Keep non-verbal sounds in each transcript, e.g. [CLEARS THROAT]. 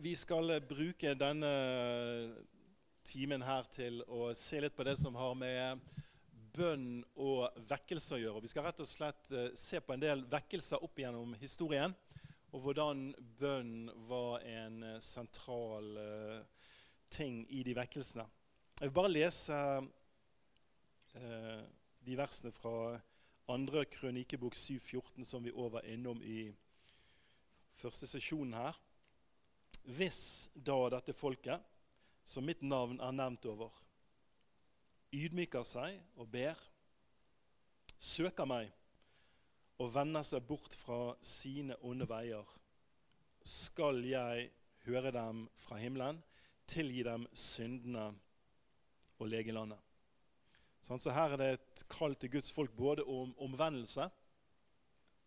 vi skal bruke denne timen her til å se litt på det som har med bønn og vekkelse å gjøre. Vi skal rett og slett eh, se på en del vekkelser opp gjennom historien, og hvordan bønn var en eh, sentral uh, ting i de vekkelsene. Jeg vil bare lese de versene fra andre krønikebok 7.14 som vi over innom i første sesjonen her. Hvis da dette folket, som mitt navn er nevnt over, ydmyker seg og ber, søker meg og vender seg bort fra sine onde veier, skal jeg høre dem fra himmelen, tilgi dem syndene og lege landet. Sånn, så her er det et kall til Guds folk både om omvendelse,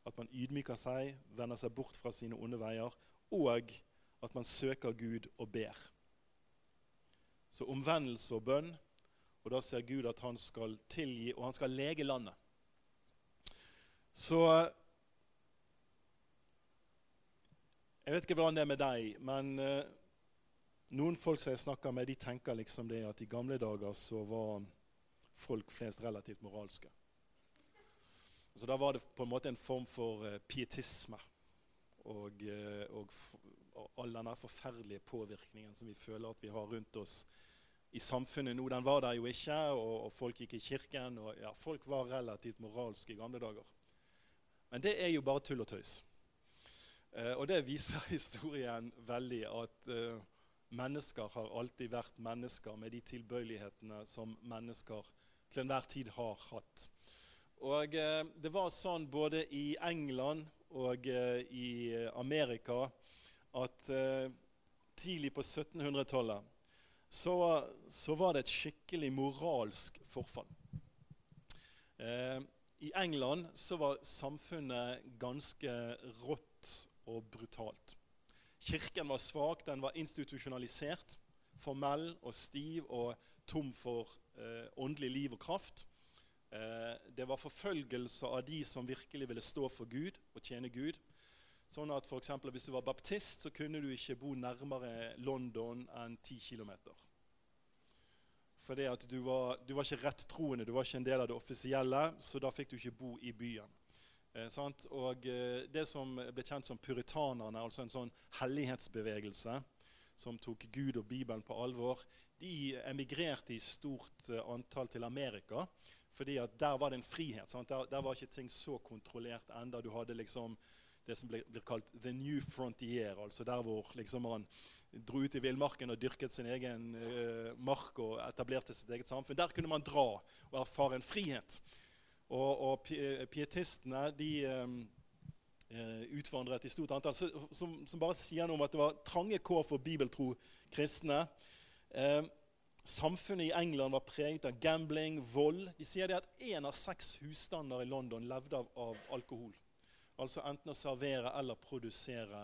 at man ydmyker seg, vender seg bort fra sine onde veier, og at man søker Gud og ber. Så omvendelse og bønn og da ser Gud at han skal tilgi, og han skal lege landet. Så Jeg vet ikke hvordan det er med deg, men uh, noen folk som jeg snakker med, de tenker liksom det at i gamle dager så var folk flest relativt moralske. Så Da var det på en måte en form for uh, pietisme og, og all denne forferdelige påvirkningen som vi føler at vi har rundt oss i samfunnet nå. Den var der jo ikke, og, og folk gikk i kirken. og ja, Folk var relativt moralske i gamle dager. Men det er jo bare tull og tøys. Eh, og det viser [LAUGHS] historien veldig at eh, mennesker har alltid vært mennesker med de tilbøyelighetene som mennesker til enhver tid har hatt. Og eh, det var sånn både i England og eh, i Amerika at eh, tidlig på 1700-tallet så, så, var det et skikkelig moralsk forfall. Eh, I England så var samfunnet ganske rått og brutalt. Kirken var svak, den var institusjonalisert, formell og stiv og tom for eh, åndelig liv og kraft. Eh, det var forfølgelse av de som virkelig ville stå for Gud og tjene Gud. Sånn at for eksempel, Hvis du var baptist, så kunne du ikke bo nærmere London enn 10 km. Fordi at du var, du var ikke rettroende, du var ikke en del av det offisielle, så da fikk du ikke bo i byen. Eh, og eh, Det som ble kjent som puritanerne, altså en sånn hellighetsbevegelse som tok Gud og Bibelen på alvor, de emigrerte i stort eh, antall til Amerika. fordi at der var det en frihet. Der, der, var ikke ting så kontrollert enda. Du hadde liksom det som blir, blir kalt the new frontier. altså Der hvor liksom man dro ut i villmarken og dyrket sin egen uh, mark og etablerte sitt eget samfunn. Der kunne man dra og erfare en frihet. Og, og pietistene de um, utvandret i stort antall, som, som, bare sier noe om at det var trange kår for bibeltro kristne. Um, Samfunnet i England var preget av gambling, vold. De sier det at én av seks husstander i London levde av, av alkohol. Altså enten å servere eller produsere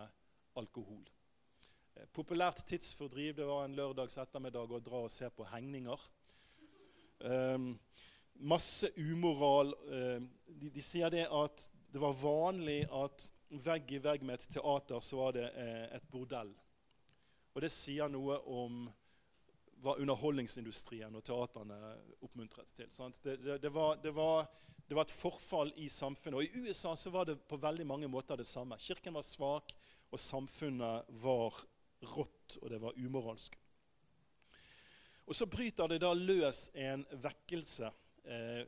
alkohol. Eh, populært tidsfordriv det var en lørdags ettermiddag å dra og se på hengninger. Um, masse umoral. Um, de, de, sier det at det var vanlig at vegg i vegg med et teater så var det eh, et bordell. Og det sier noe om hva underholdningsindustrien og teaterne oppmuntret til. Det, det, det, var, det, var, det, var, et forfall i samfunnet. Og I USA så var det på veldig mange måter det samme. Kirken var svak, og samfunnet var rått, og det var umoralsk. Og Så bryter det da løs en vekkelse eh,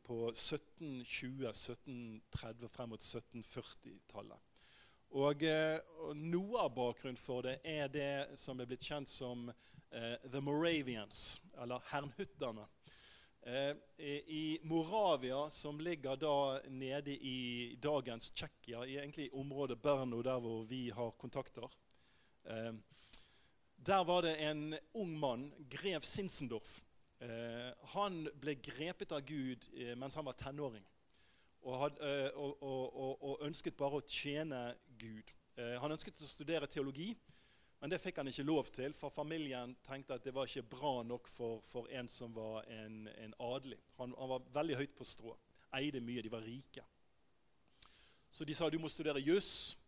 på 1720, 1730 frem mot 1740-tallet. Og, eh, og, Noe av bakgrunnen for det er det som er blitt kjent som eh, The Moravians, eller hernhutterne. Eh, I Moravia, som ligger da nede i dagens Tsjekkia, i egentlig området Berno, der hvor vi har kontakter, Eh, der var det en ung mann, grev Sinsendorf. Eh, han ble grepet av Gud mens han var tenåring. Og, hadde, og, og, og, ønsket bare å tjene Gud. han ønsket å studere teologi, men det fikk han ikke lov til, for familien tenkte at det var ikke bra nok for, for en som var en, en adelig. Han, han, var veldig høyt på strå, eide mye, de var rike. Så de sa du må studere juss.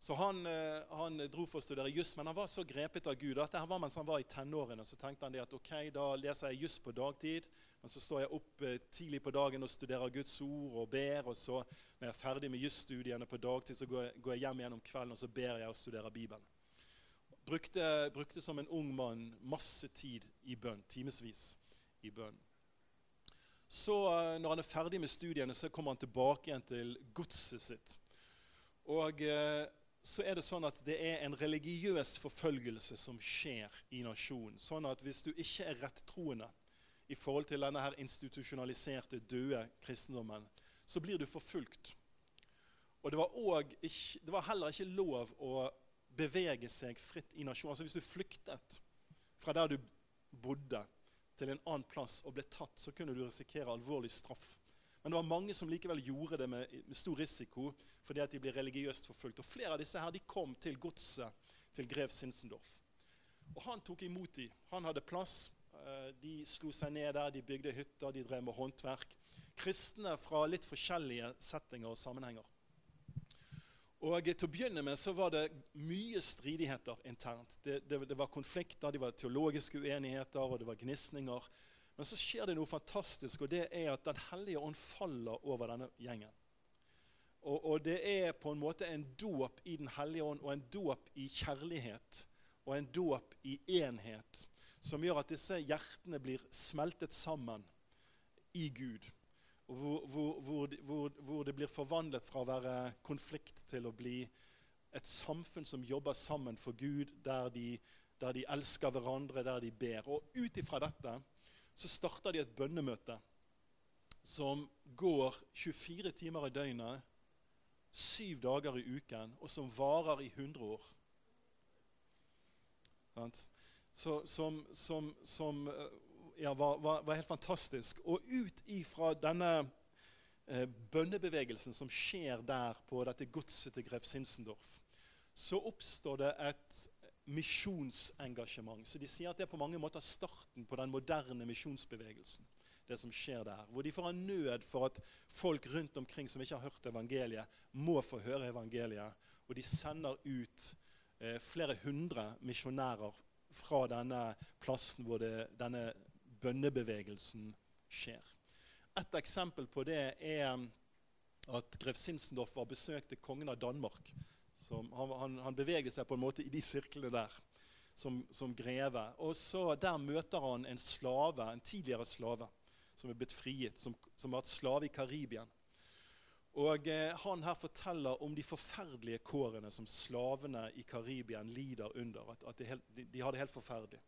Så han, eh, han dro for å studere juss, men han var så grepet av Gud. at det var mens han var i tenårene, Så tenkte han det at ok, da leser jeg juss på dagtid. Men så står jeg opp eh, tidlig på dagen og studerer Guds ord og ber. Og så når jeg er ferdig med jusstudiene på dagtid, så går jeg, går jeg hjem igjen om kvelden og så ber jeg og studerer Bibelen. Brukte, brukte som en ung mann masse tid i bønn, timevis i bønn. Så eh, når han er ferdig med studiene, så kommer han tilbake igjen til godset sitt. Og eh, så er det sånn at det er en religiøs forfølgelse som skjer i nasjonen. Sånn at hvis du ikke er rettroende i forhold til denne her institusjonaliserte, døde kristendommen, så blir du forfulgt. Og det var, ikke, det var heller ikke lov å bevege seg fritt i nasjonen. Altså Hvis du flyktet fra der du bodde, til en annen plass og ble tatt, så kunne du risikere alvorlig straff. Men det var mange som likevel gjorde det med, med stor risiko fordi at de ble religiøst forfulgt. Og Flere av disse her, de kom til godset til grev Sinsendorf. Og Han tok imot dem. Han hadde plass. Eh, de slo seg ned der, de bygde hytter, de drev med håndverk. Kristne fra litt forskjellige settinger og sammenhenger. Og Til å begynne med så var det mye stridigheter internt. Det, det, det, var konflikter, det var teologiske uenigheter og det var gnisninger. Men så skjer det noe fantastisk, og det er at Den hellige ånd faller over denne gjengen. Og, og det er på en måte en dåp i Den hellige ånd og en dåp i kjærlighet og en dåp i enhet som gjør at disse hjertene blir smeltet sammen i Gud. Hvor, hvor, hvor, hvor, det blir forvandlet fra å være konflikt til å bli et samfunn som jobber sammen for Gud, der de, der de elsker hverandre, der de ber. Og ut ifra dette så starter de et bønnemøte som går 24 timer i døgnet, syv dager i uken, og som varer i 100 år. Så, som, som, som ja, var, var, var, helt fantastisk. Og ut ifra denne eh, bønnebevegelsen som skjer der på dette godset til grev Sinsendorf, så oppstår det et misjonsengasjement. Så de sier at det er på mange måter starten på den moderne misjonsbevegelsen. det som skjer der, Hvor de får en nød for at folk rundt omkring som ikke har hørt evangeliet, må få høre evangeliet. Og de sender ut eh, flere hundre misjonærer fra denne plassen hvor det, denne bønnebevegelsen skjer. Et eksempel på det er at grev Sinsendorf var besøkte kongen av Danmark. Han, han, han, bevegde seg på en måte i de sirklene der som, som, greve. Og så Der møter han en slave, en tidligere slave som er blitt frigitt, som, som har vært slave i Karibien. Og eh, Han her forteller om de forferdelige kårene som slavene i Karibien lider under. At, at de, helt, de, de, har det helt forferdelig.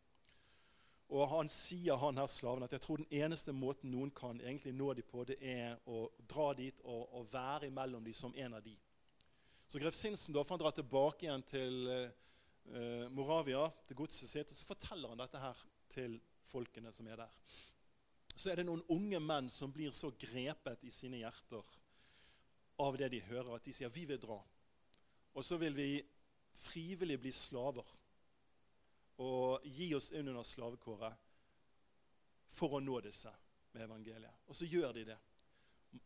Og han sier han her slaven at jeg tror den eneste måten noen kan egentlig nå dem på, det er å dra dit og, og være imellom dem som en av de. Så grev Sinsendorf han drar tilbake igjen til eh, Moravia, til godset sitt, og så forteller han dette her til folkene som er der. Så er det noen unge menn som blir så grepet i sine hjerter av det de hører, at de sier 'vi vil dra'. Og så vil vi frivillig bli slaver og gi oss inn under slavekåret for å nå disse med evangeliet. Og så gjør de det.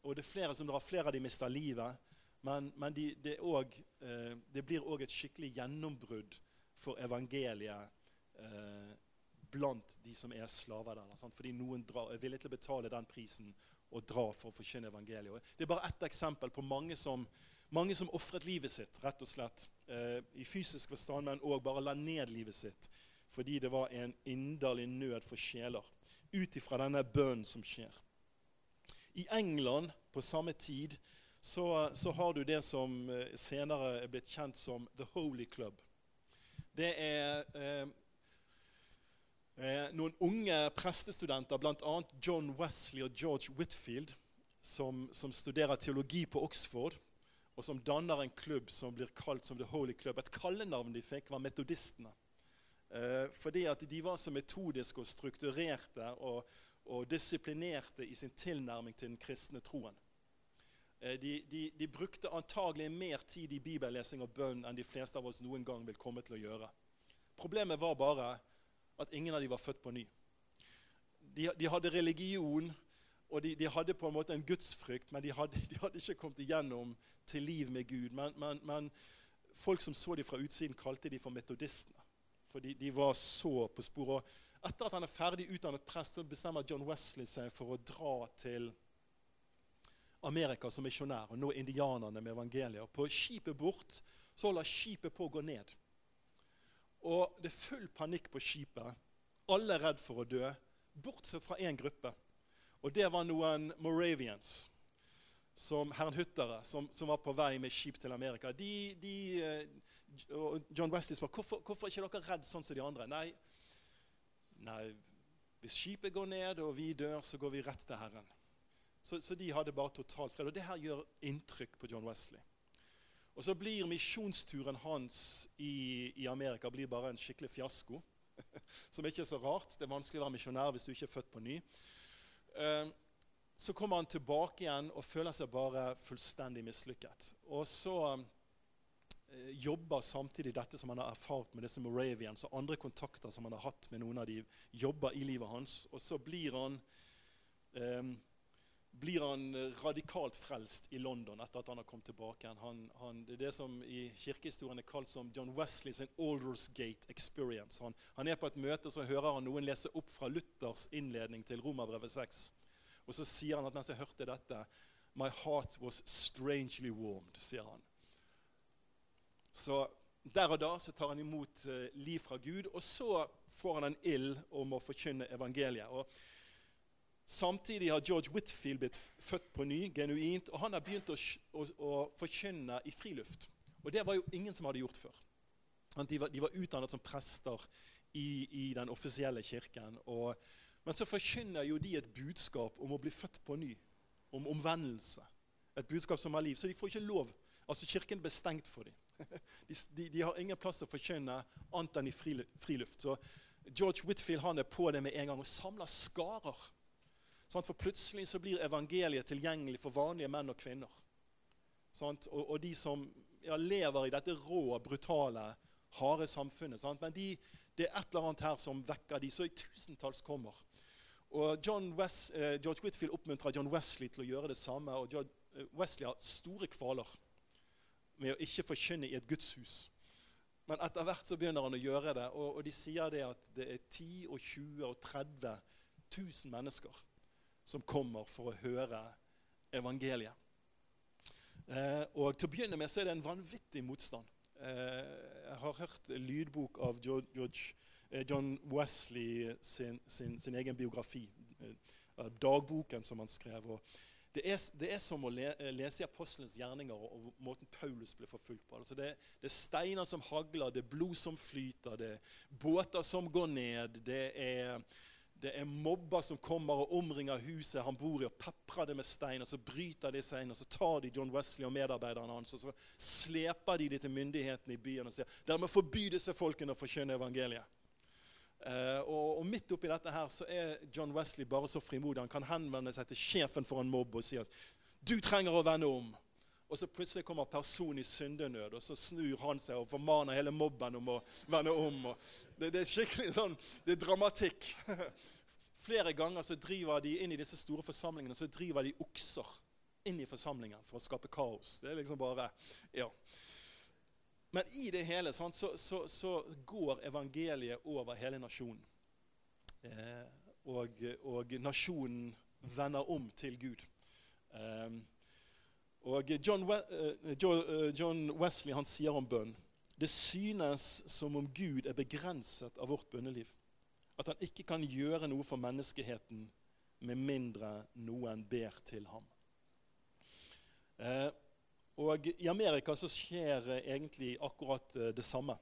Og det er flere som drar. Flere av de mister livet. Men, men de, det, også, eh, det, blir òg et skikkelig gjennombrudd for evangeliet eh, blant de som er slaver der. Sant? Fordi noen drar, er villige til å betale den prisen og dra for å forkynne evangeliet. Det er bare ett eksempel på mange som, mange som ofret livet sitt rett og slett, eh, i fysisk forstand, men òg bare la ned livet sitt fordi det var en inderlig nød for sjeler. Ut ifra denne bønnen som skjer. I England på samme tid så, så, har du det som eh, senere er blitt kjent som The Holy Club. Det er eh, eh, noen unge prestestudenter, bl.a. John Wesley og George Whitfield, som, som, studerer teologi på Oxford, og som danner en klubb som blir kalt som The Holy Club. Et kallenavn de fikk, var Metodistene. Eh, fordi at de var så metodiske og strukturerte og, og disiplinerte i sin tilnærming til den kristne troen. Eh, de, de, de, brukte antagelig mer tid i bibellesing og bønn enn de fleste av oss noen gang vil komme til å gjøre. Problemet var bare at ingen av dem var født på ny. De, de hadde religion, og de, hadde på en måte en gudsfrykt, men de hadde, hadde ikke kommet igjennom til liv med Gud. Men, men, men folk som så de fra utsiden, kalte de for metodistene. For de var så på sporet. Etter at han er ferdig utdannet prest, så bestemmer John Wesley seg for å dra til Amerika som misjonær og nå indianerne med evangeliet. På skipet bort så holder skipet på å gå ned. Og det er full panikk på skipet. Alle er redd for å dø, bortsett fra én gruppe. Og det var noen Moravians, som herrenhuttere, som, som var på vei med skip til Amerika. De, de, eh, John Wesley spør hvorfor, hvorfor er ikke dere redd sånn som de andre. Nei, nei, hvis skipet går ned og vi dør, så går vi rett til Herren. Så, så de hadde bare total fred. Og det her gjør inntrykk på John Wesley. Og så blir misjonsturen hans i, i, Amerika bare en skikkelig fiasko. [LAUGHS] Som ikke er så rart. Det er vanskelig å være misjonær hvis du ikke er født på ny. Uh, så kommer han tilbake igjen og føler seg bare fullstendig mislykket. Og så uh, jobber samtidig dette som han har erfart med disse Moravians og andre kontakter som han har hatt med noen av de, jobber i livet hans. Og så blir han um, blir han eh, radikalt frelst i London etter at han har kommet tilbake. Han, han, det er det som i kirkehistorien er kalt som John Wesley sin Aldersgate experience. Han, han, er på et møte og så hører han noen lese opp fra Luthers innledning til Romerbrevet 6. Og så sier han at mens jeg hørte dette My heart was strangely warmed, sier han. Så der og da så tar han imot uh, liv fra Gud, og så får han en ild om å forkynne evangeliet. Og Samtidig har George Whitfield blitt født på ny, genuint, og han har begynt å, å, å forkynne i friluft. Og det var jo ingen som hadde gjort før. De var, de var utdannet som prester i, i den offisielle kirken. Og, men så forkynner jo de et budskap om å bli født på ny. Om omvendelse. Et budskap som har liv. Så de får ikke lov. Altså Kirken ble stengt for dem. [LAUGHS] De, de, de har ingen plass å forkynne annet enn i friluft. Så George Whitfield han er på det med en gang og samler skarer for plutselig så blir evangeliet tilgjengelig for vanlige menn og kvinner. Og, de som ja, lever i dette rå, brutale, harde samfunnet. Men de, det er et eller annet her som vekker de, så i tusentalls kommer. Og West, eh, George Whitfield oppmuntrer John Wesley til å gjøre det samme. og George, eh, Wesley har store kvaler med å ikke forkynne i et gudshus. Men etter hvert så begynner han å gjøre det, og, og de sier det at det er 10 og 20 og 30 000 mennesker som kommer for å høre evangeliet. Eh, og Til å begynne med så er det en vanvittig motstand. Eh, jeg har hørt lydbok av George, eh, John Wesley sin, sin, sin egen biografi. Eh, dagboken som han skrev. Det er, det er, som å le, eh, lese i apostlenes gjerninger og, og, måten Paulus ble forfulgt på. Altså det, det, er steiner som hagler, det er blod som flyter, det er båter som går ned. Det er det er mobber som kommer og omringer huset han bor i, og peprer det med stein. og Så bryter de seg inn, og så tar de John Wesley og medarbeiderne hans og så sleper de de til myndighetene i byen og sier dere må forby disse folkene å forkynne evangeliet. Uh, og, og, Midt oppi dette her så er John Wesley bare så frimodig. Han kan henvende seg til sjefen for en mobb og si at du trenger å vende om. Og så plutselig kommer personen i syndenød, og så snur han seg og formaner hele mobben om å vende om. Det, det, er skikkelig sånn, det er dramatikk. [LAUGHS] Flere ganger så driver de inn i disse store forsamlingene så driver de okser inn i forsamlingen for å skape kaos. Det er liksom bare, ja. Men i det hele sånn, så, så, så, går evangeliet over hele nasjonen. Eh, og, og, nasjonen vender om til Gud. Eh, og John, eh, eh, John Wesley han sier om bønn det synes som om Gud er begrenset av vårt bønneliv. At han ikke kan gjøre noe for menneskeheten med mindre noen ber til ham. Eh, og I Amerika så skjer egentlig akkurat det samme.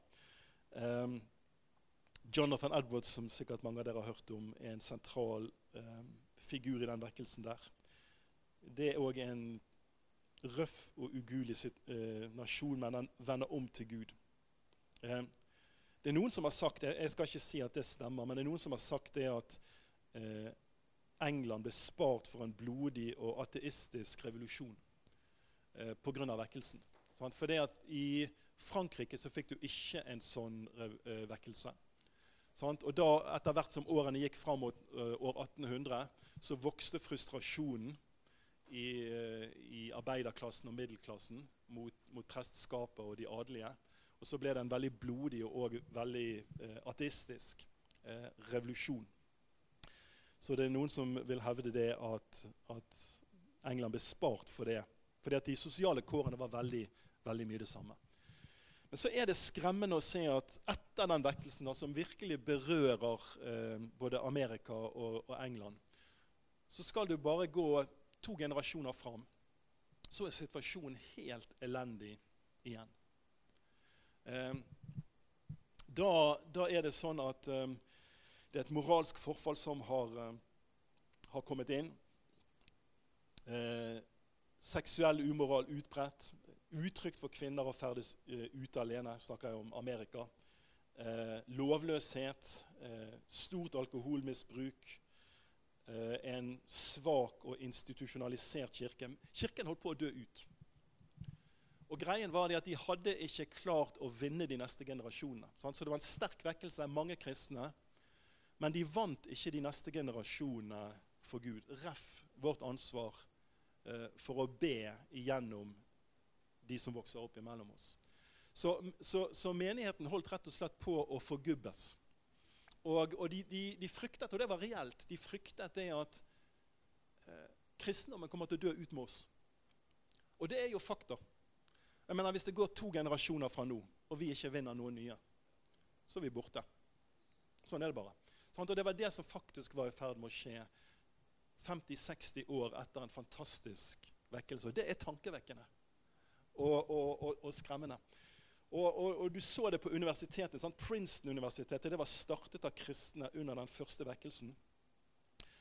Jonathan Edwards, som sikkert mange av dere har hørt om, er en sentral figur i den vekkelsen der. Det er òg en røff og uguli eh, nasjon, men den vender om til Gud. Eh, det er noen som har sagt det, Jeg skal ikke si at det stemmer, men det er noen som har sagt det at eh, England ble spart for en blodig og ateistisk revolusjon eh, pga. vekkelsen. Sant? For det at I Frankrike så fikk du ikke en sånn eh, vekkelse. Sant? Og da, Etter hvert som årene gikk fram mot uh, år 1800, så vokste frustrasjonen i, eh, i arbeiderklassen og middelklassen mot, mot prestskapet og de adelige. Og så ble det en veldig blodig og veldig eh, ateistisk eh, revolusjon. Så det er noen som vil hevde det at, at England ble spart for det. Fordi at de sosiale kårene var veldig, veldig mye det samme. Men så er det skremmende å se at etter den vekkelsen, da, som virkelig berører eh, både Amerika og, og, England, så skal du bare gå to generasjoner fram. Så er situasjonen helt elendig igjen. Eh, da, da, er det sånn at eh, det er et moralsk forfall som har, eh, har kommet inn. Eh, seksuell umoral utbredt utrygt for kvinner å ferdes uh, ute alene. snakker jeg om Amerika. Lovløshet, stort alkoholmisbruk, en svak og institusjonalisert kirke. Kirken holdt på å dø ut. Og greien var det at De hadde ikke klart å vinne de neste generasjonene. Så det var en sterk vekkelse, mange kristne. Men de vant ikke de neste generasjonene for Gud. Ref vårt ansvar for å be igjennom de som vokser opp imellom oss. Så, så, så menigheten holdt rett og slett på å forgubbes. Og, og de, de, de, fryktet, og det var reelt, de fryktet det at eh, kristendommen kommer til å dø ut med oss. Og det er jo fakta. Jeg mener, Hvis det går to generasjoner fra nå, og vi ikke vinner noen nye, så er vi borte. Sånn er det bare. Og Det var det som faktisk var i ferd med å skje 50-60 år etter en fantastisk vekkelse. Og det er tankevekkende og, og, og skremmende. Og, du så det på universitetet. Sant? Princeton-universitetet det var startet av kristne under den første vekkelsen.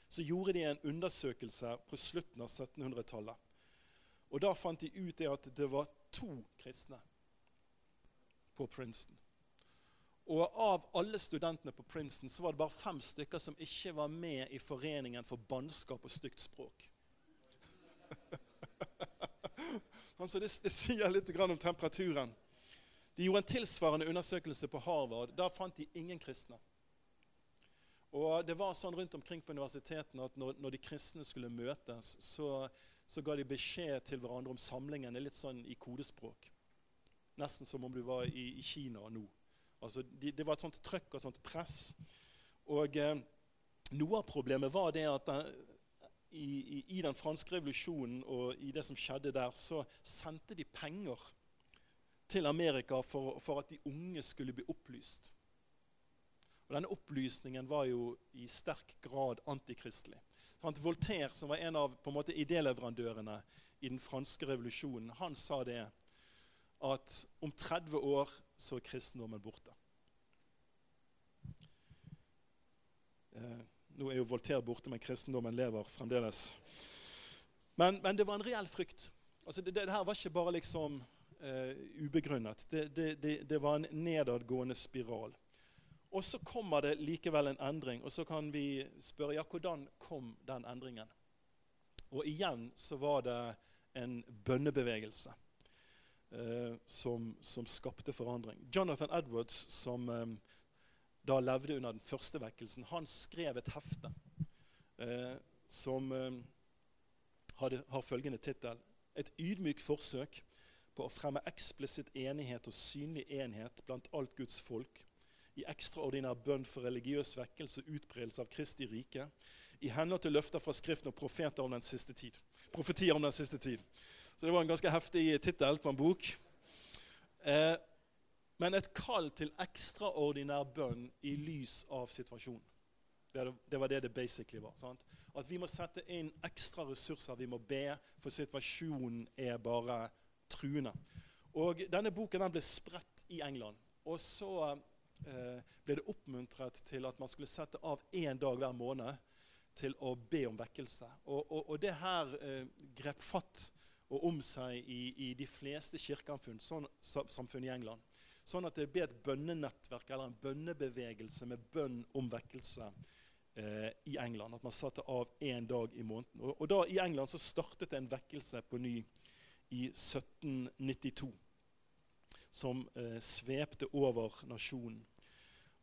Så gjorde de en undersøkelse på slutten av 1700-tallet. Og Da fant de ut det at det var to kristne på Princeton. Og av alle studentene på Princeton så var det bare fem stykker som ikke var med i Foreningen for bannskap og stygt språk. [LAUGHS] Altså det, det, sier litt om temperaturen. De gjorde en tilsvarende undersøkelse på Harvard. Der fant de ingen kristne. Og det var sånn rundt omkring på universitetene at når, når de kristne skulle møtes, så, så, ga de beskjed til hverandre om samlingene litt sånn i kodespråk. Nesten som om du var i, i Kina nå. Altså, de, det var et sånt trøkk og et sånt press. Og eh, noe av problemet var det at den, i, i, i, den franske revolusjonen og i det som skjedde der, så sendte de penger til Amerika for, for at de unge skulle bli opplyst. Og Denne opplysningen var jo i sterk grad antikristelig. Voltaire, som var en av på en måte, idéleverandørene i den franske revolusjonen, han sa det at om 30 år så er kristendommen borte. Eh, nå er jo Voltaire borte, men kristendommen lever fremdeles. Men, men det var en reell frykt. Altså det, det, her var ikke bare liksom uh, ubegrunnet. Det, det, var en nedadgående spiral. Og så kommer det likevel en endring, og så kan vi spørre ja, hvordan kom den endringen. Og igjen så var det en bønnebevegelse eh, som, som, skapte forandring. Jonathan Edwards, som eh, da levde under den første vekkelsen, han skrev et hefte eh, som eh, hadde, har følgende tittel Et ydmyk forsøk på å fremme eksplisitt enighet og synlig enhet blant alt Guds folk i ekstraordinær bønn for religiøs vekkelse og utbredelse av Kristi rike, i henhold til løfter fra Skriften og profeter om den siste tid. Profetier om den siste tid. Så det var en ganske heftig tittel på en bok. Eh, men et kall til ekstraordinær bønn i lys av situasjonen. Det, det var det det basically var. Sant? At vi må sette inn ekstra ressurser, vi må be, for situasjonen er bare truende. Og Denne boken den ble spredt i England. Og så eh, ble det oppmuntret til at man skulle sette av én dag hver måned til å be om vekkelse. Og, og, og det her eh, grep fatt og om seg i, i de fleste kirkesamfunn sånn, i England. Sånn at det ble et bønnenettverk eller en bønnebevegelse med bønn om vekkelse eh, i England. At man satte av én dag i måneden. Og, og, da I England så startet det en vekkelse på ny i 1792 som eh, svepte over nasjonen.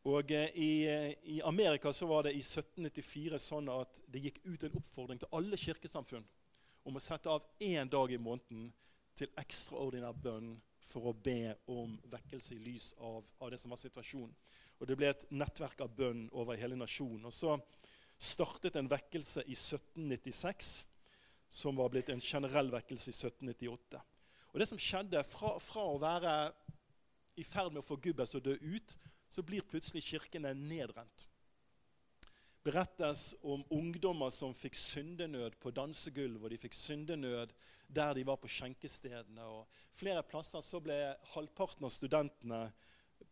Og eh, i, eh, i, Amerika så var det i 1794 sånn at det gikk ut en oppfordring til alle kirkesamfunn om å sette av én dag i måneden til ekstraordinær bønn for å be om vekkelse i lys av, av, det som var situasjonen. Og Det ble et nettverk av bønn over hele nasjonen. Og Så startet en vekkelse i 1796, som var blitt en generell vekkelse i 1798. Og det som skjedde, Fra, fra å være i ferd med å forgubbes og dø ut, så blir plutselig kirkene nedrent berettes om ungdommer som fikk syndenød på dansegulv, og de fikk syndenød der de var på skjenkestedene. Og flere plasser så ble halvparten av studentene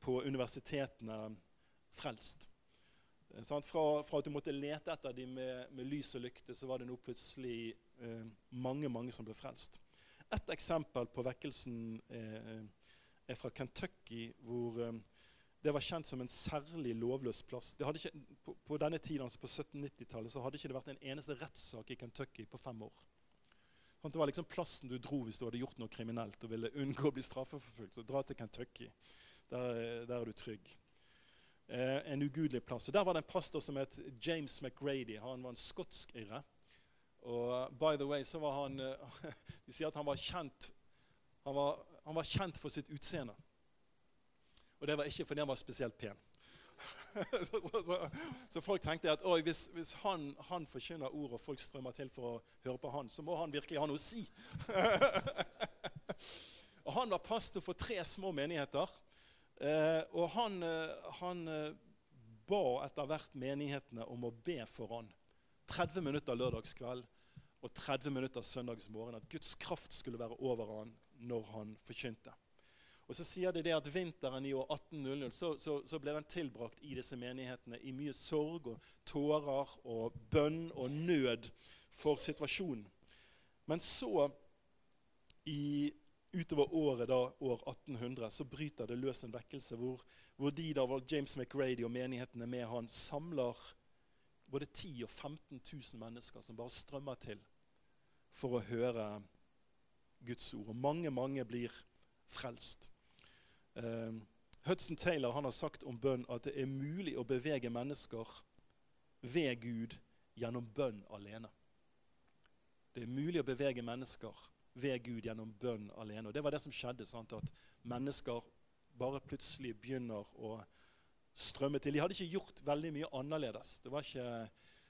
på universitetene frelst. Eh, fra, fra, at du måtte lete etter dem med, med, lys og lykte, så var det nå plutselig eh, mange mange som ble frelst. Et eksempel på vekkelsen eh, er fra Kentucky, hvor eh, det var kjent som en særlig lovløs plass. Ikke, på, på, denne tiden, altså på 1790-tallet hadde ikke det vært en eneste rettssak i Kentucky på fem år. Sånn, det var liksom plassen du dro hvis du hadde gjort noe kriminelt og ville unngå å bli straffeforfulgt. Så dra til Kentucky. Der, der er du trygg. Eh, en ugudelig plass. Og Der var det en pastor som het James McGrady. Han var en skotsk-irre. Og by the way, så var han eh, [LAUGHS] De sier at han var kjent, han var, han var kjent for sitt utseende. Og det var ikke fordi han var spesielt pen. [LAUGHS] så, så, så, så, folk tenkte at hvis, hvis han, han, forkynner ord, og folk strømmer til for å høre på han, så må han virkelig ha noe å si. [LAUGHS] og Han var pastor for tre små menigheter. Eh, og han, eh, han eh, ba etter hvert menighetene om å be for han. 30 minutter lørdagskveld og 30 minutter søndagsmorgen. At Guds kraft skulle være over han når han forkynte. Og så sier de det at Vinteren i år 1800 så, så, så, ble den tilbrakt i disse menighetene i mye sorg og tårer og bønn og nød for situasjonen. Men så, i, utover året da, år 1800, så bryter det løs en vekkelse hvor, hvor de da, var James McRady og menighetene med han samler både 10 og 15 000 mennesker som bare strømmer til for å høre Guds ord. Og mange, mange blir frelst. Uh, Hudson Taylor har sagt om bønn at det er mulig å bevege mennesker ved Gud gjennom bønn alene. Det er mulig å bevege mennesker ved Gud gjennom bønn alene. Og Det var det som skjedde. Sant? At mennesker bare plutselig begynner å strømme til. De hadde ikke gjort veldig mye annerledes. Det var ikke,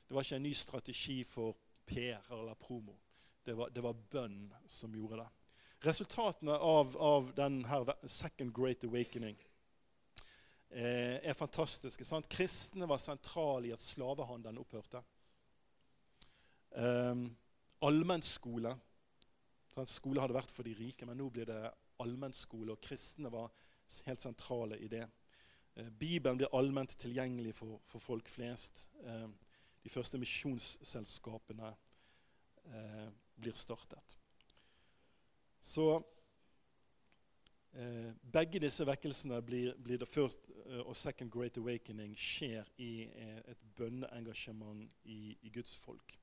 det var ikke en ny strategi for PR eller promo. Det var, det var bønn som gjorde det. Resultatene av, av denne second great awakening eh, er fantastiske. Sant? Kristne var sentrale i at slavehandelen opphørte. Eh, allmennskole. Skole hadde vært for de rike, men nå blir det allmennskole. Og kristne var helt sentrale i det. Eh, Bibelen blir allment tilgjengelig for, for folk flest. Eh, de første misjonsselskapene eh, blir startet. Så eh, begge disse vekkelsene blir, blir det først, eh, og Second Great Awakening skjer i eh, et bønneengasjement i, i, Guds folk.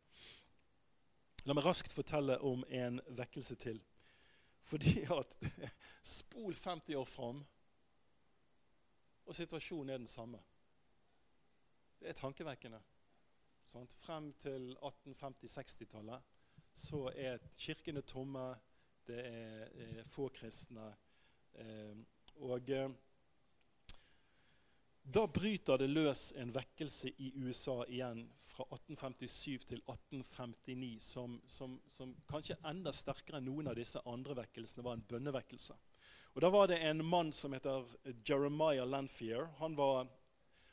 La meg raskt fortelle om en vekkelse til. Fordi at [LAUGHS] Spol 50 år fram, og situasjonen er den samme. Det er tankevekkende. Sant? Frem til 1850-60-tallet så er kirkene tomme det er, er få kristne. Eh, og eh, da bryter det løs en vekkelse i USA igjen fra 1857 til 1859 som, som, som kanskje enda sterkere enn noen av disse andre vekkelsene var en bønnevekkelse. Og Da var det en mann som heter Jeremiah Lanfear. Han, var,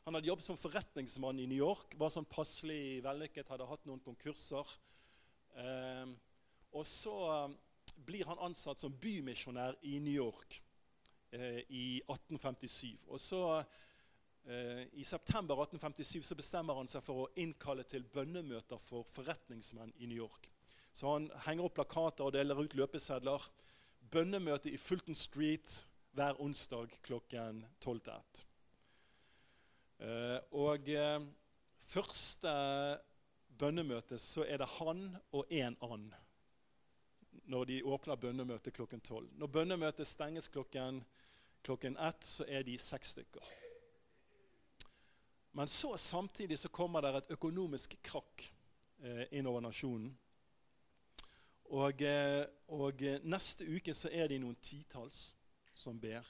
han hadde jobbet som forretningsmann i New York, var sånn passelig vellykket, hadde hatt noen konkurser. Eh, og så blir han ansatt som bymisjonær i New York eh, i 1857. Og så eh, I september 1857 så bestemmer han seg for å innkalle til bønnemøter for forretningsmenn i New York. Så han henger opp plakater og deler ut løpesedler. Bønnemøte i Fulton Street hver onsdag klokken 12 til 1. Eh, og første bønnemøte så er det han og en and når de åpner bønnemøtet klokken tolv. Når bønnemøtet stenges klokken, klokken ett, så er de seks stykker. Men så samtidig så kommer det et økonomisk krakk eh, innover nasjonen. Og, eh, og eh, neste uke så er de noen titalls som ber.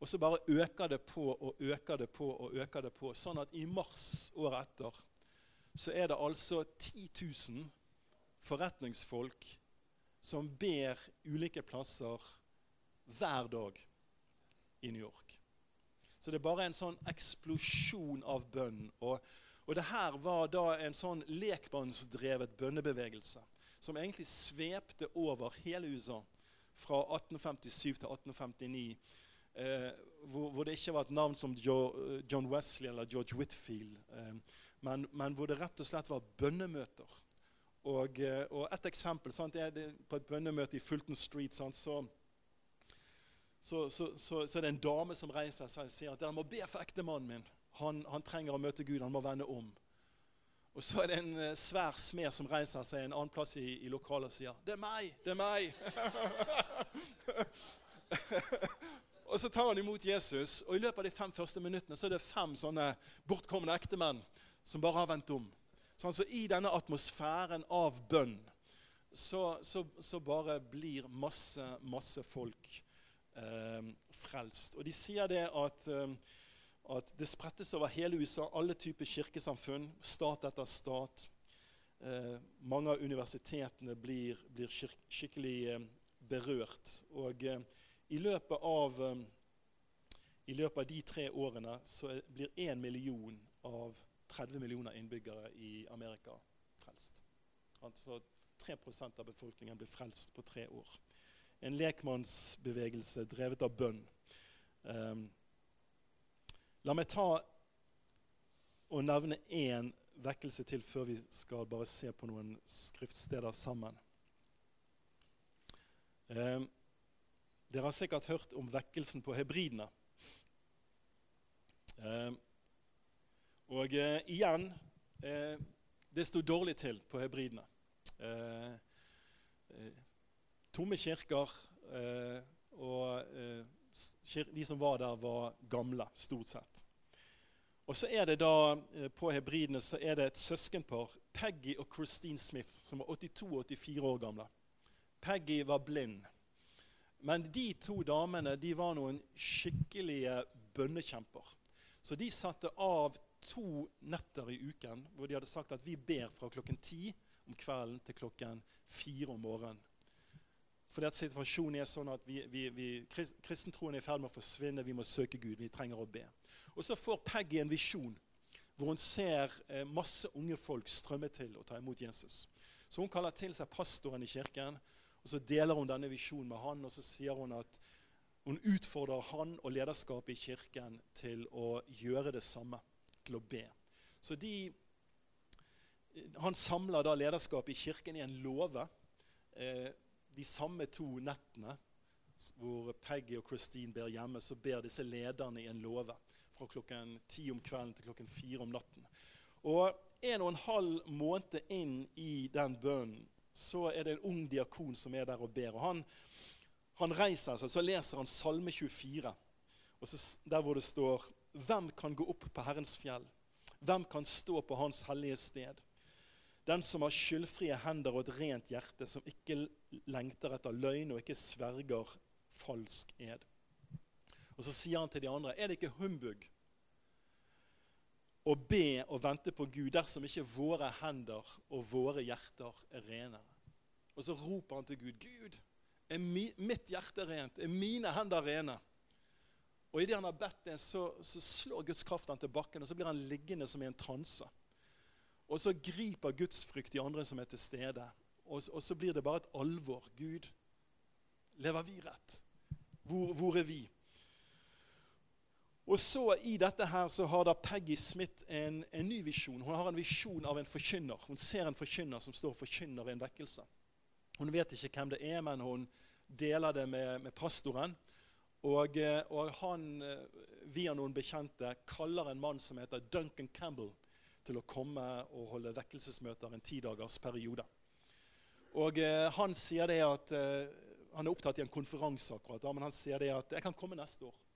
Og så bare øker det på og øker det på og øker det på. Sånn at i mars året etter så er det altså 10 000 forretningsfolk som ber ulike plasser hver dag i New York. Så det er bare en sånn eksplosjon av bønn. Og, og det her var da en sånn lekmannsdrevet bønnebevegelse som egentlig svepte over hele USA fra 1857 til 1859. Eh, hvor, hvor, det ikke var et navn som jo, John Wesley eller George Whitfield, eh, men, men, hvor det rett og slett var bønnemøter. Og, eh, og et eksempel sant, er det på et bønnemøte i Fulton Street. Sant, så, så, så, så, er det en dame som reiser seg og sier at dere må be for ektemannen min. Han, han trenger å møte Gud. Han må vende om. Og så er det en uh, svær smed som reiser seg en annen plass i, i lokalet og sier 'Det er meg! Det er meg!' [LAUGHS] og så tar han imot Jesus, og i løpet av de fem første minuttene så er det fem sånne bortkomne ektemenn som bare har vendt om. Sånn, så I denne atmosfæren av bønn så, så, så bare blir masse, masse folk eh, frelst. Og de sier det at eh, at det sprettes over hele USA, alle typer kirkesamfunn, stat etter stat. Eh, mange av universitetene blir, blir skikkelig eh, berørt. Og eh, i, løpet av, eh, i, løpet av, de tre årene så blir én million av 30 millioner innbyggere i Amerika frelst. Altså 3% av befolkningen blir frelst på tre år. En lekmannsbevegelse drevet av bønn. Um, La meg ta og nevne én vekkelse til før vi skal bare se på noen skriftsteder sammen. Um, dere har sikkert hørt om vekkelsen på hebridene. Eh, og eh, igjen eh, Det sto dårlig til på hebridene. Eh, eh, tomme kirker, og de som var der, var gamle, stort sett. Og så er det da, eh, På hebridene så er det et søskenpar, Peggy og Christine Smith, som var 82 og 84 år gamle. Peggy var blind. Men de to damene de var noen skikkelige bønnekjemper. Så de satte av to netter i uken hvor de hadde sagt at vi ber fra klokken ti om kvelden til klokken fire om morgenen. Fordi at situasjonen er sånn at vi, vi, vi, kristentroen er i ferd med å forsvinne. Vi må søke Gud. Vi trenger å be. Og så får Peggy en visjon hvor hun ser eh, masse unge folk strømme til og ta imot Jesus. Så hun kaller til seg pastoren i kirken, og så deler hun denne visjonen med han, og så sier hun at hun utfordrer han og lederskapet i kirken til å gjøre det samme, til å be. Så de, Han samler da lederskapet i kirken i en låve. Eh, de samme to nettene hvor Peggy og Christine ber hjemme, så ber disse lederne i en låve fra klokken ti om kvelden til klokken fire om natten. Og en og en halv måned inn i den bønnen så er det en ung diakon som er der og ber. og Han, han reiser seg, så leser han Salme 24, så, der hvor det står Hvem kan gå opp på Herrens fjell? Hvem kan stå på Hans hellige sted? Den som har skyldfrie hender og et rent hjerte, som ikke lengter etter løgn og ikke sverger falsk ed. Og Så sier han til de andre, er det ikke humbug å be og vente på Gud dersom ikke våre hender og våre hjerter er rene? Og så roper han til Gud, Gud, er mitt hjerte rent? Er mine hender rene? Og Idet han har bedt det, så, så slår Guds kraft han til bakken, og så blir han liggende som i en transe. Og så griper Guds frykt de andre som er til stede. Og, og, så blir det bare et alvor. Gud, lever vi rett? Hvor, hvor, er vi? Og så I dette her så har da Peggy Smith en, en ny visjon. Hun har en visjon av en forkynner. Hun ser en forkynner som står forkynner en vekkelse. Hun vet ikke hvem det er, men hun deler det med, med pastoren. Og, eh, og, han, eh, via noen bekjente, kaller en mann som heter Duncan Campbell til å komme og holde vekkelsesmøter en tidagersperiode. Og eh, Han sier det at eh, han er opptatt i en konferanse, akkurat, men han sier det at 'jeg kan komme neste år'.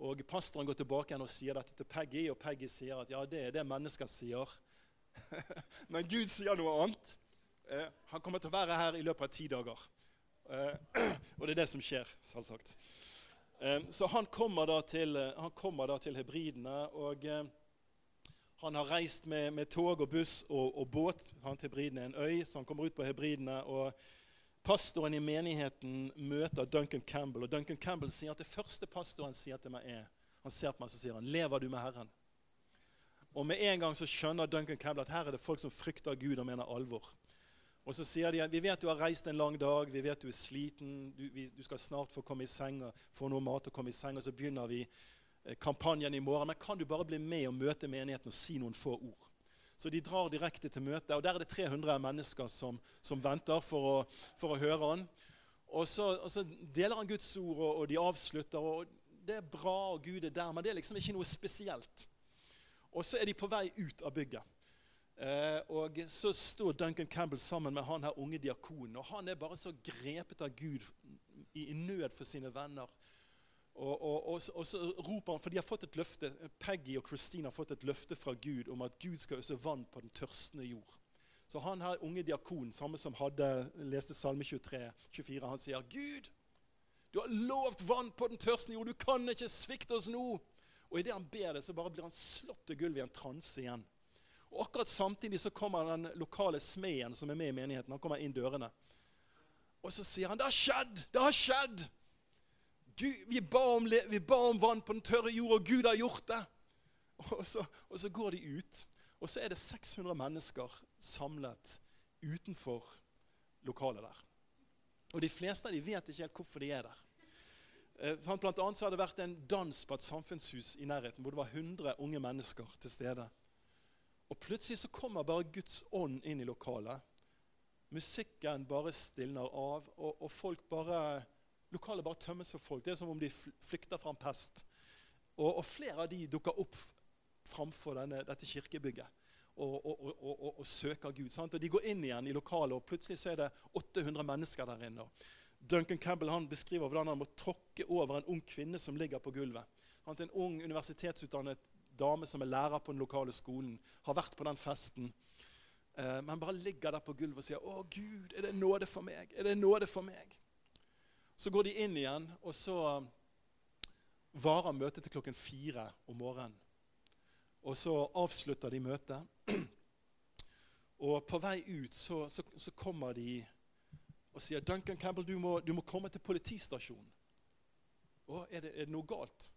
Og Pastoren går tilbake igjen og sier dette til Peggy, og Peggy sier at ja, det er det mennesker sier. [LAUGHS] men Gud sier noe annet. Eh, han kommer til å være her i løpet av ti dager. Eh, [CLEARS THROAT] og det er det som skjer, selvsagt. Eh, så han kommer da til, han kommer da til hebridene. og Han har reist med, med tog og buss og, og båt. Han til Hebridene er en øy, så han kommer ut på Hebridene. og Pastoren i menigheten møter Duncan Campbell, og Duncan Campbell sier at det første pastoren sier til meg, er Han ser på meg og sier han, 'Lever du med Herren?' Og med en gang så skjønner Duncan Campbell at her er det folk som frykter Gud og mener alvor. Og så sier de vi vet du har reist en lang dag, vi vet du er sliten, du, vi, du skal snart få komme i seng og få noe mat og komme i seng, og så begynner vi eh, kampanjen i morgen. Men kan du bare bli med og møte menigheten og si noen få ord? Så de drar direkte til møtet, og der er det 300 mennesker som, som venter for å, for å, høre han. Og så, og så, deler han Guds ord, og, og de avslutter. og Det er bra, og Gud er der, men det er liksom ikke noe spesielt. Og så er de på vei ut av bygget. Eh, og Så står Duncan Campbell sammen med han her unge diakonen. og Han er bare så grepet av Gud i, nød for sine venner. Og, og, og, og, så roper han, for de har fått et løfte, Peggy og Christine har fått et løfte fra Gud om at Gud skal øse vann på den tørstende jord. Så han her unge diakonen, samme som hadde, leste Salme 23, 24, han sier, 'Gud, du har lovt vann på den tørstende jord. Du kan ikke svikte oss nå.' Og idet han ber det, så bare blir han slått til gulvet i en transe igjen. Og Akkurat samtidig så kommer den lokale smeden som er med i menigheten. Han kommer inn dørene. Og så sier han 'Det har skjedd! Det har skjedd!' Gud, vi, ba om, vi, ba om, vann på den tørre jord, og Gud har gjort det. Og så, og så, går de ut, og så er det 600 mennesker samlet utenfor lokalet der. Og De fleste av dem vet ikke helt hvorfor de er der. Eh, blant annet så har det vært en dans på et samfunnshus i nærheten hvor det var 100 unge mennesker til stede. Og Plutselig så kommer bare Guds ånd inn i lokalet. Musikken bare stilner av, og, og folk bare Lokalet bare tømmes for folk. Det er som om de flykter fra en pest. Og, og flere av de dukker opp framfor denne, dette kirkebygget og, og, og, søker Gud. Sant? Og De går inn igjen i lokalet, og plutselig så er det 800 mennesker der inne. Duncan Campbell han beskriver hvordan han må tråkke over en ung kvinne som ligger på gulvet. Han er en ung universitetsutdannet dame som er lærer på den lokale skolen. Har vært på den festen. Eh, men bare ligger der på gulvet og sier 'Å, Gud, er det nåde for meg?' Er det nåde for meg? Så går de inn igjen, og så varer møtet til klokken fire om morgenen. Og så avslutter de møtet. [CLEARS THROAT] Og på vei ut så, så, så kommer de og sier Duncan Campbell, du må, du må komme til politistasjonen. Å, er er det noe galt?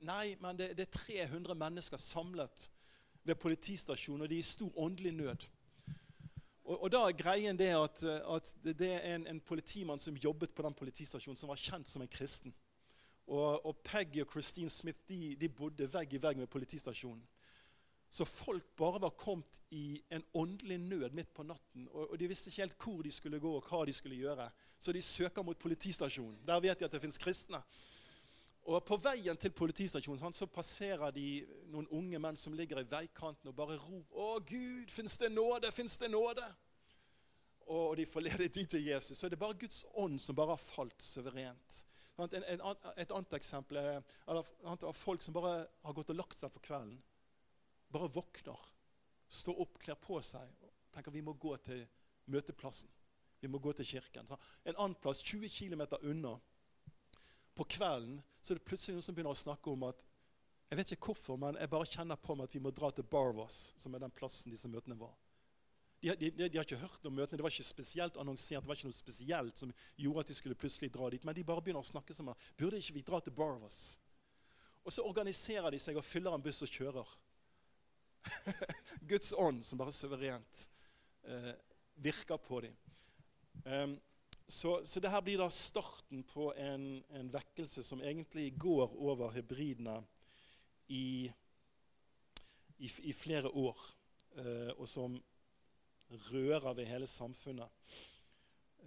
Nei, men det, det, er 300 mennesker samlet ved politistasjonen, og de er i stor åndelig nød. Og, og, da er greien det at, at det er en, en, politimann som jobbet på den politistasjonen, som var kjent som en kristen. Og, og Peggy og Christine Smith de, de, bodde vegg i vegg med politistasjonen. Så folk bare var kommet i en åndelig nød midt på natten. Og, og de visste ikke helt hvor de skulle gå og hva de skulle gjøre. Så de søker mot politistasjonen. Der vet de at det fins kristne. Og På veien til politistasjonen så passerer de noen unge menn som ligger i veikanten og bare roper 'Å, Gud, fins det nåde? Fins det nåde?' Og de får lede de til Jesus. Så det er bare Guds ånd som bare har falt suverent. En, en, et annet eksempel er av folk som bare har gått og lagt seg for kvelden. Bare våkner, står opp, kler på seg og tenker vi må gå til møteplassen. Vi må gå til kirken. En annen plass, 20 km unna, på kvelden så er det plutselig noen som begynner å snakke om at jeg vet ikke hvorfor, men jeg bare kjenner på meg at vi må dra til Barvas, som er den plassen disse møtene var. De, de, de, har ikke hørt om møtene, det var ikke spesielt annonsert. det var ikke noe spesielt som gjorde at de skulle plutselig dra dit, Men de bare begynner å snakke som burde ikke vi dra til Barvas? Og så organiserer de seg og fyller en buss og kjører. [LAUGHS] Guds ånd som bare suverent eh, virker på dem. Um, så, så det her blir da starten på en, en vekkelse som egentlig går over hybridene i, i, i flere år, eh, og som rører ved hele samfunnet.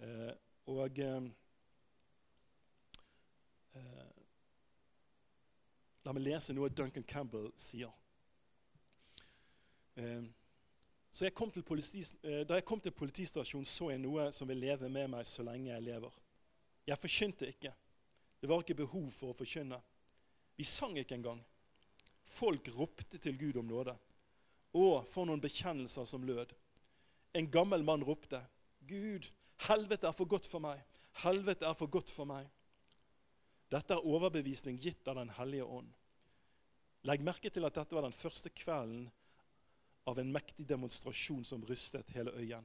Eh, og eh, eh La meg lese noe Duncan Campbell sier. Eh, jeg eh, da jeg kom til politistasjonen, så jeg noe som vil leve med meg så lenge jeg lever. Jeg forkynte ikke. Det var ikke behov for å forkynne. Vi sang ikke engang. Folk ropte til Gud om nåde. Og for noen bekjennelser som lød. En gammel mann ropte, 'Gud, helvete er for godt for meg. Helvete er for godt for meg.' Dette er overbevisning gitt av Den hellige ånd. Legg merke til at dette var den første kvelden av en mektig demonstrasjon som rystet hele øyen.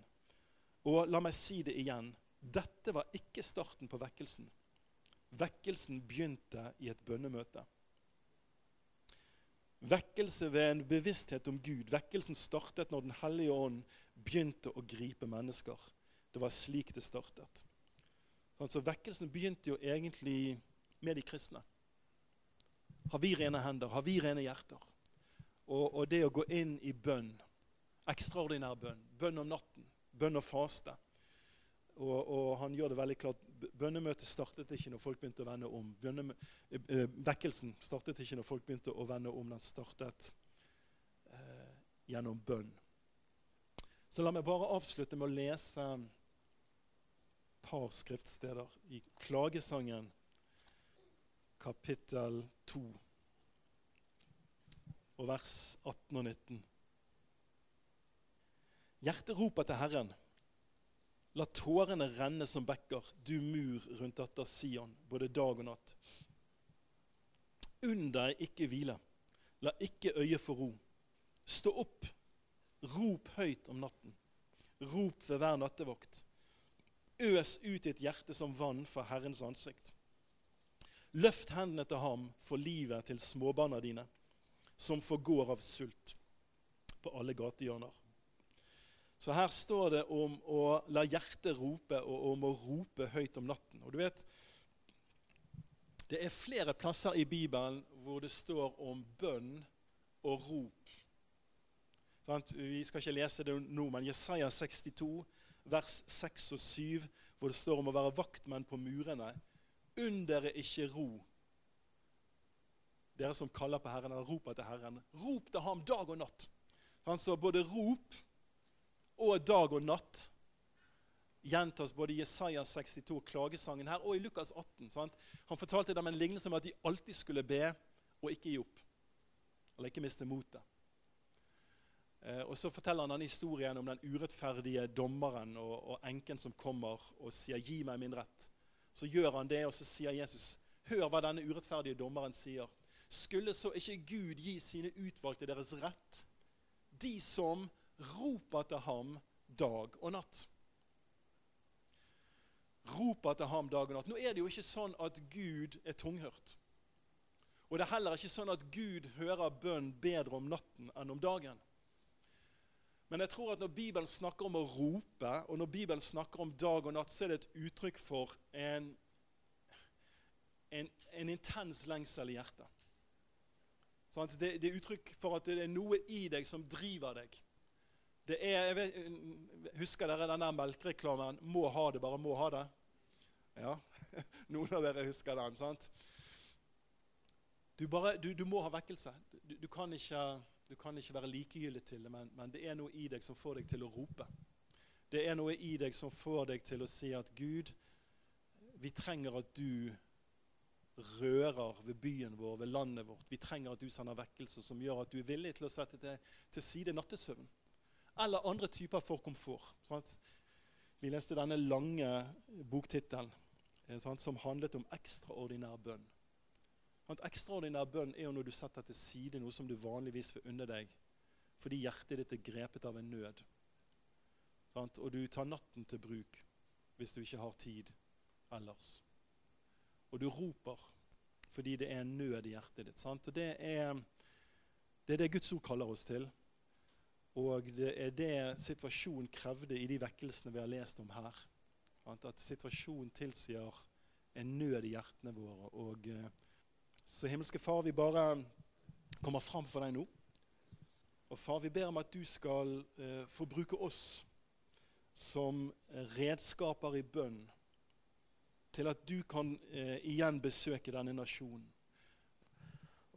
Og la meg si det igjen. Dette var ikke starten på vekkelsen. Vekkelsen begynte i et bønnemøte. Vekkelse ved en bevissthet om Gud. Vekkelsen startet når Den hellige ånd begynte å gripe mennesker. Det var slik det startet. Så Vekkelsen begynte jo egentlig med de kristne. Har vi rene hender? Har vi rene hjerter? Og, og det å gå inn i bønn, ekstraordinær bønn, bønn om natten, bønn og faste og, og, han gjør det veldig klart. Bønnemøtet startet ikke når folk begynte å vende om. Bønne, eh, vekkelsen startet ikke når folk begynte å vende om. Den startet eh, gjennom bønn. Så la meg bare avslutte med å lese et par skriftsteder i Klagesangen, kapittel 2, og vers 18 og 19. Hjertet roper til Herren. La tårene renne som bekker, du mur rundt datter Sion, både dag og natt. Unn deg ikke hvile, la ikke øyet få ro. Stå opp, rop høyt om natten. Rop ved hver nattevakt. Øs ut ditt hjerte som vann fra Herrens ansikt. Løft hendene til ham for livet til småbarna dine, som forgår av sult på alle gatehjørner. Så her står det om å la hjertet rope, og om å rope høyt om natten. Og du vet, Det er flere plasser i Bibelen hvor det står om bønn og rop. Vi skal ikke lese det nå, men Jesaja 62, vers 6 og 7, hvor det står om å være vaktmenn på murene. Under ikke ro, dere som kaller på Herren eller roper til Herren. Rop til ham dag og natt. Han Så både rop og dag og natt gjentas både i Jesaja 62, klagesangen her, og i Lukas 18. Sant? Han fortalte dem en lignelse om at de alltid skulle be og ikke gi opp. Eller ikke miste motet. Eh, og Så forteller han denne historien om den urettferdige dommeren og, og, enken som kommer og sier 'gi meg min rett'. Så gjør han det, og så sier Jesus, 'Hør hva denne urettferdige dommeren sier'. Skulle så ikke Gud gi sine utvalgte deres rett, de som roper til ham dag og natt. Roper til ham dag og natt. Nå er det jo ikke sånn at Gud er tunghørt. Og det er heller ikke sånn at Gud hører bønn bedre om natten enn om dagen. Men jeg tror at når Bibelen snakker om å rope, og når Bibelen snakker om dag og natt, så er det et uttrykk for en, en, en intens lengsel i hjertet. Det, det, er uttrykk for at det er noe i deg som driver deg. Det er, jeg vet, Husker dere denne melkereklamen 'Må ha det, bare må ha det'? Ja, [LAUGHS] Noen av dere husker den. sant? Du, bare, du, du må ha vekkelse. Du, kan ikke, du, kan ikke, være likegyldig til det, men, men, det er noe i deg som får deg til å rope. Det er noe i deg som får deg til å si at Gud, vi trenger at du rører ved byen vår, ved landet vårt. Vi trenger at du sender vekkelse som gjør at du er villig til å sette til, til side nattesøvn eller andre typer for komfort. Sant? Vi leste denne lange boktittelen sant, som handlet om ekstraordinær bønn. Sant? Ekstraordinær bønn er jo når du setter til side noe som du vanligvis vil unne deg fordi hjertet ditt er grepet av en nød. Sant? Og du tar natten til bruk hvis du ikke har tid ellers. Og du roper fordi det er en nød i hjertet ditt. Sant? Og det er, det er det Guds ord kaller oss til. Og det er det situasjonen krevde i de vekkelsene vi har lest om her. At situasjonen tilsier en nød i hjertene våre. Og, eh, så himmelske Far, vi bare kommer fram for deg nå. Og far, vi ber om at du skal eh, få bruke oss som redskaper i bønn til at du kan eh, igjen besøke denne nasjonen.